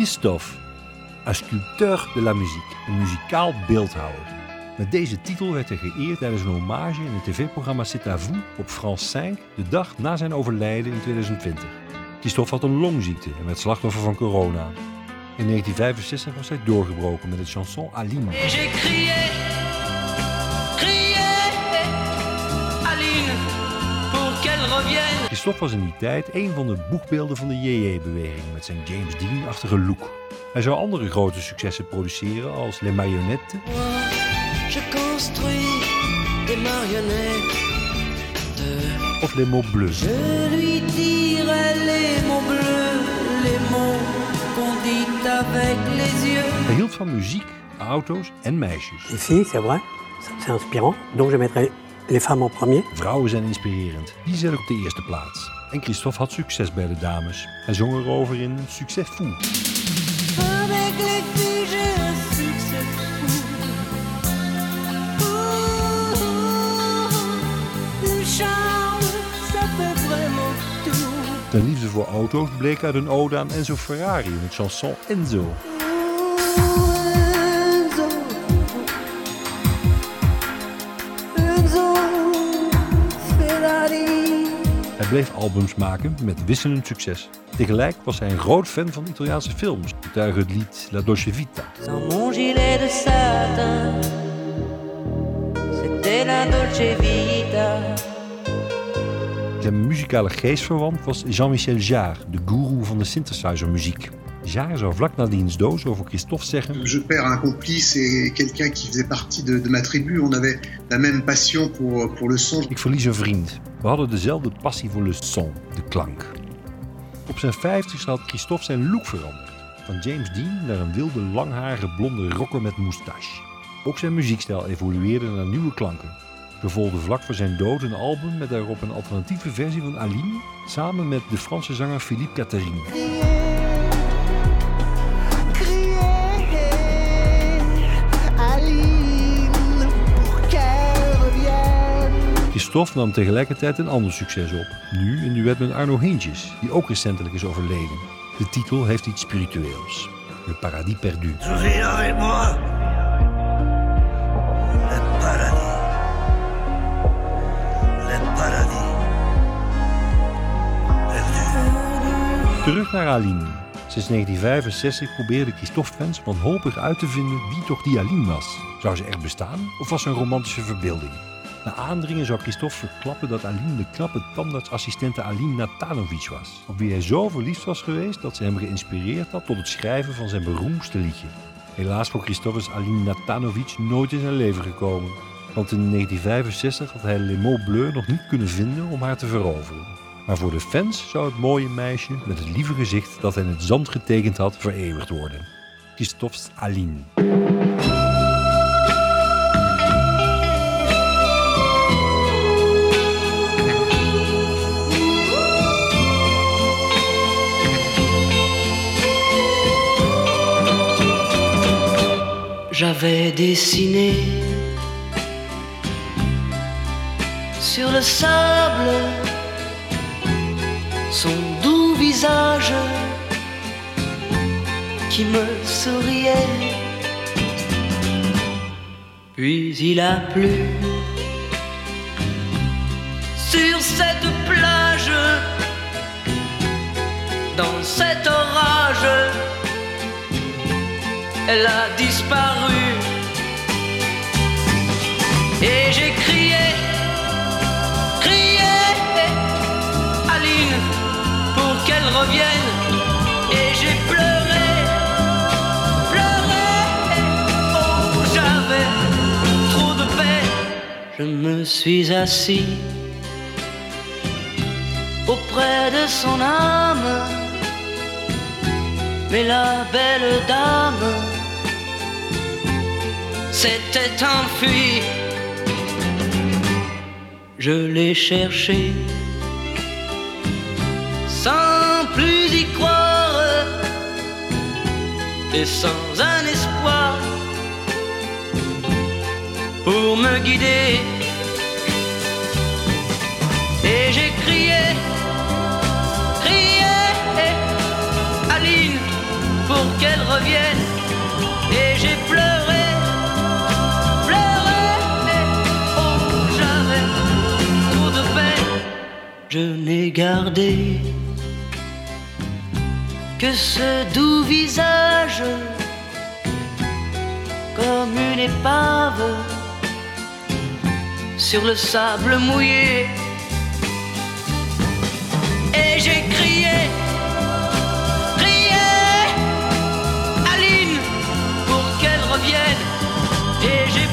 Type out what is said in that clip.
Christophe, un sculpteur de la musique, een muzikaal beeldhouwer. Met deze titel werd hij geëerd tijdens een hommage in het tv-programma C'est à vous op France 5 de dag na zijn overlijden in 2020. Christophe had een longziekte en werd slachtoffer van corona. In 1965 was hij doorgebroken met het chanson Aline. Aline, pour qu'elle revienne. Christophe was in die tijd een van de boegbeelden van de JJ-beweging met zijn James Dean-achtige look. Hij zou andere grote successen produceren als Les Marionnettes, Je construis des marionnettes de... of Les Mots Bleus. Je lui dirai les mots bleus, les mots qu'on dit avec les yeux. Hij hield van muziek, auto's en meisjes. Ici, c'est vrai, c'est inspirant. Donc je mettrai les femmes en premier. Vrouwen zijn inspirerend. Die zet op de eerste plaats. En Christophe had succes bij de dames. Hij zong erover in tout. Zijn liefde voor auto's bleek uit een ode aan Enzo Ferrari in het chanson Enzo. Enzo, Hij bleef albums maken met wisselend succes. Tegelijk was hij een groot fan van Italiaanse films. Getuige het lied La Dolce Vita. Zijn muzikale geestverwant was Jean-Michel Jarre, de goeroe van de synthesizermuziek. Jarre zou vlak na diens dood over Christophe zeggen... Je perds un complice et quelqu'un qui faisait partie de, de ma tribu. On avait la même passion pour, pour le son. Ik verlies een vriend. We hadden dezelfde passie voor le son, de klank. Op zijn 50 had Christophe zijn look veranderd. Van James Dean naar een wilde langharige blonde rocker met moustache. Ook zijn muziekstijl evolueerde naar nieuwe klanken. Zo volgde vlak voor zijn dood een album met daarop een alternatieve versie van Aline, samen met de Franse zanger Philippe Catherine. Christophe nam tegelijkertijd een ander succes op. Nu een duet met Arno Heentjes, die ook recentelijk is overleden. De titel heeft iets spiritueels. Le paradis perdu. Avec moi Le paradis. Le paradis. Perdu. Terug naar Aline. Sinds 1965 probeerde Christophe fans wanhopig uit te vinden wie toch die Aline was. Zou ze echt bestaan of was ze een romantische verbeelding? Na aandringen zou Christophe verklappen dat Aline de knappe tandartsassistente Aline Natanovic was. Op wie hij zo verliefd was geweest dat ze hem geïnspireerd had tot het schrijven van zijn beroemdste liedje. Helaas voor Christophe is Aline Natanovic nooit in zijn leven gekomen. Want in 1965 had hij Les Mots Bleus nog niet kunnen vinden om haar te veroveren. Maar voor de fans zou het mooie meisje met het lieve gezicht dat hij in het zand getekend had vereeuwigd worden. Christophe's Aline. J'avais dessiné sur le sable son doux visage qui me souriait. Puis il a plu sur cette plage, dans cet elle a disparu. Et j'ai crié, crié, Aline, pour qu'elle revienne. Et j'ai pleuré, pleuré, oh j'avais trop de peine. Je me suis assis auprès de son âme. Mais la belle dame s'était enfuie. Je l'ai cherchée sans plus y croire et sans un espoir pour me guider. Et j'ai crié, crié, Aline pour qu'elle revienne. je n'ai gardé que ce doux visage comme une épave sur le sable mouillé. Et j'ai crié, crié, Aline, pour qu'elle revienne. Et j'ai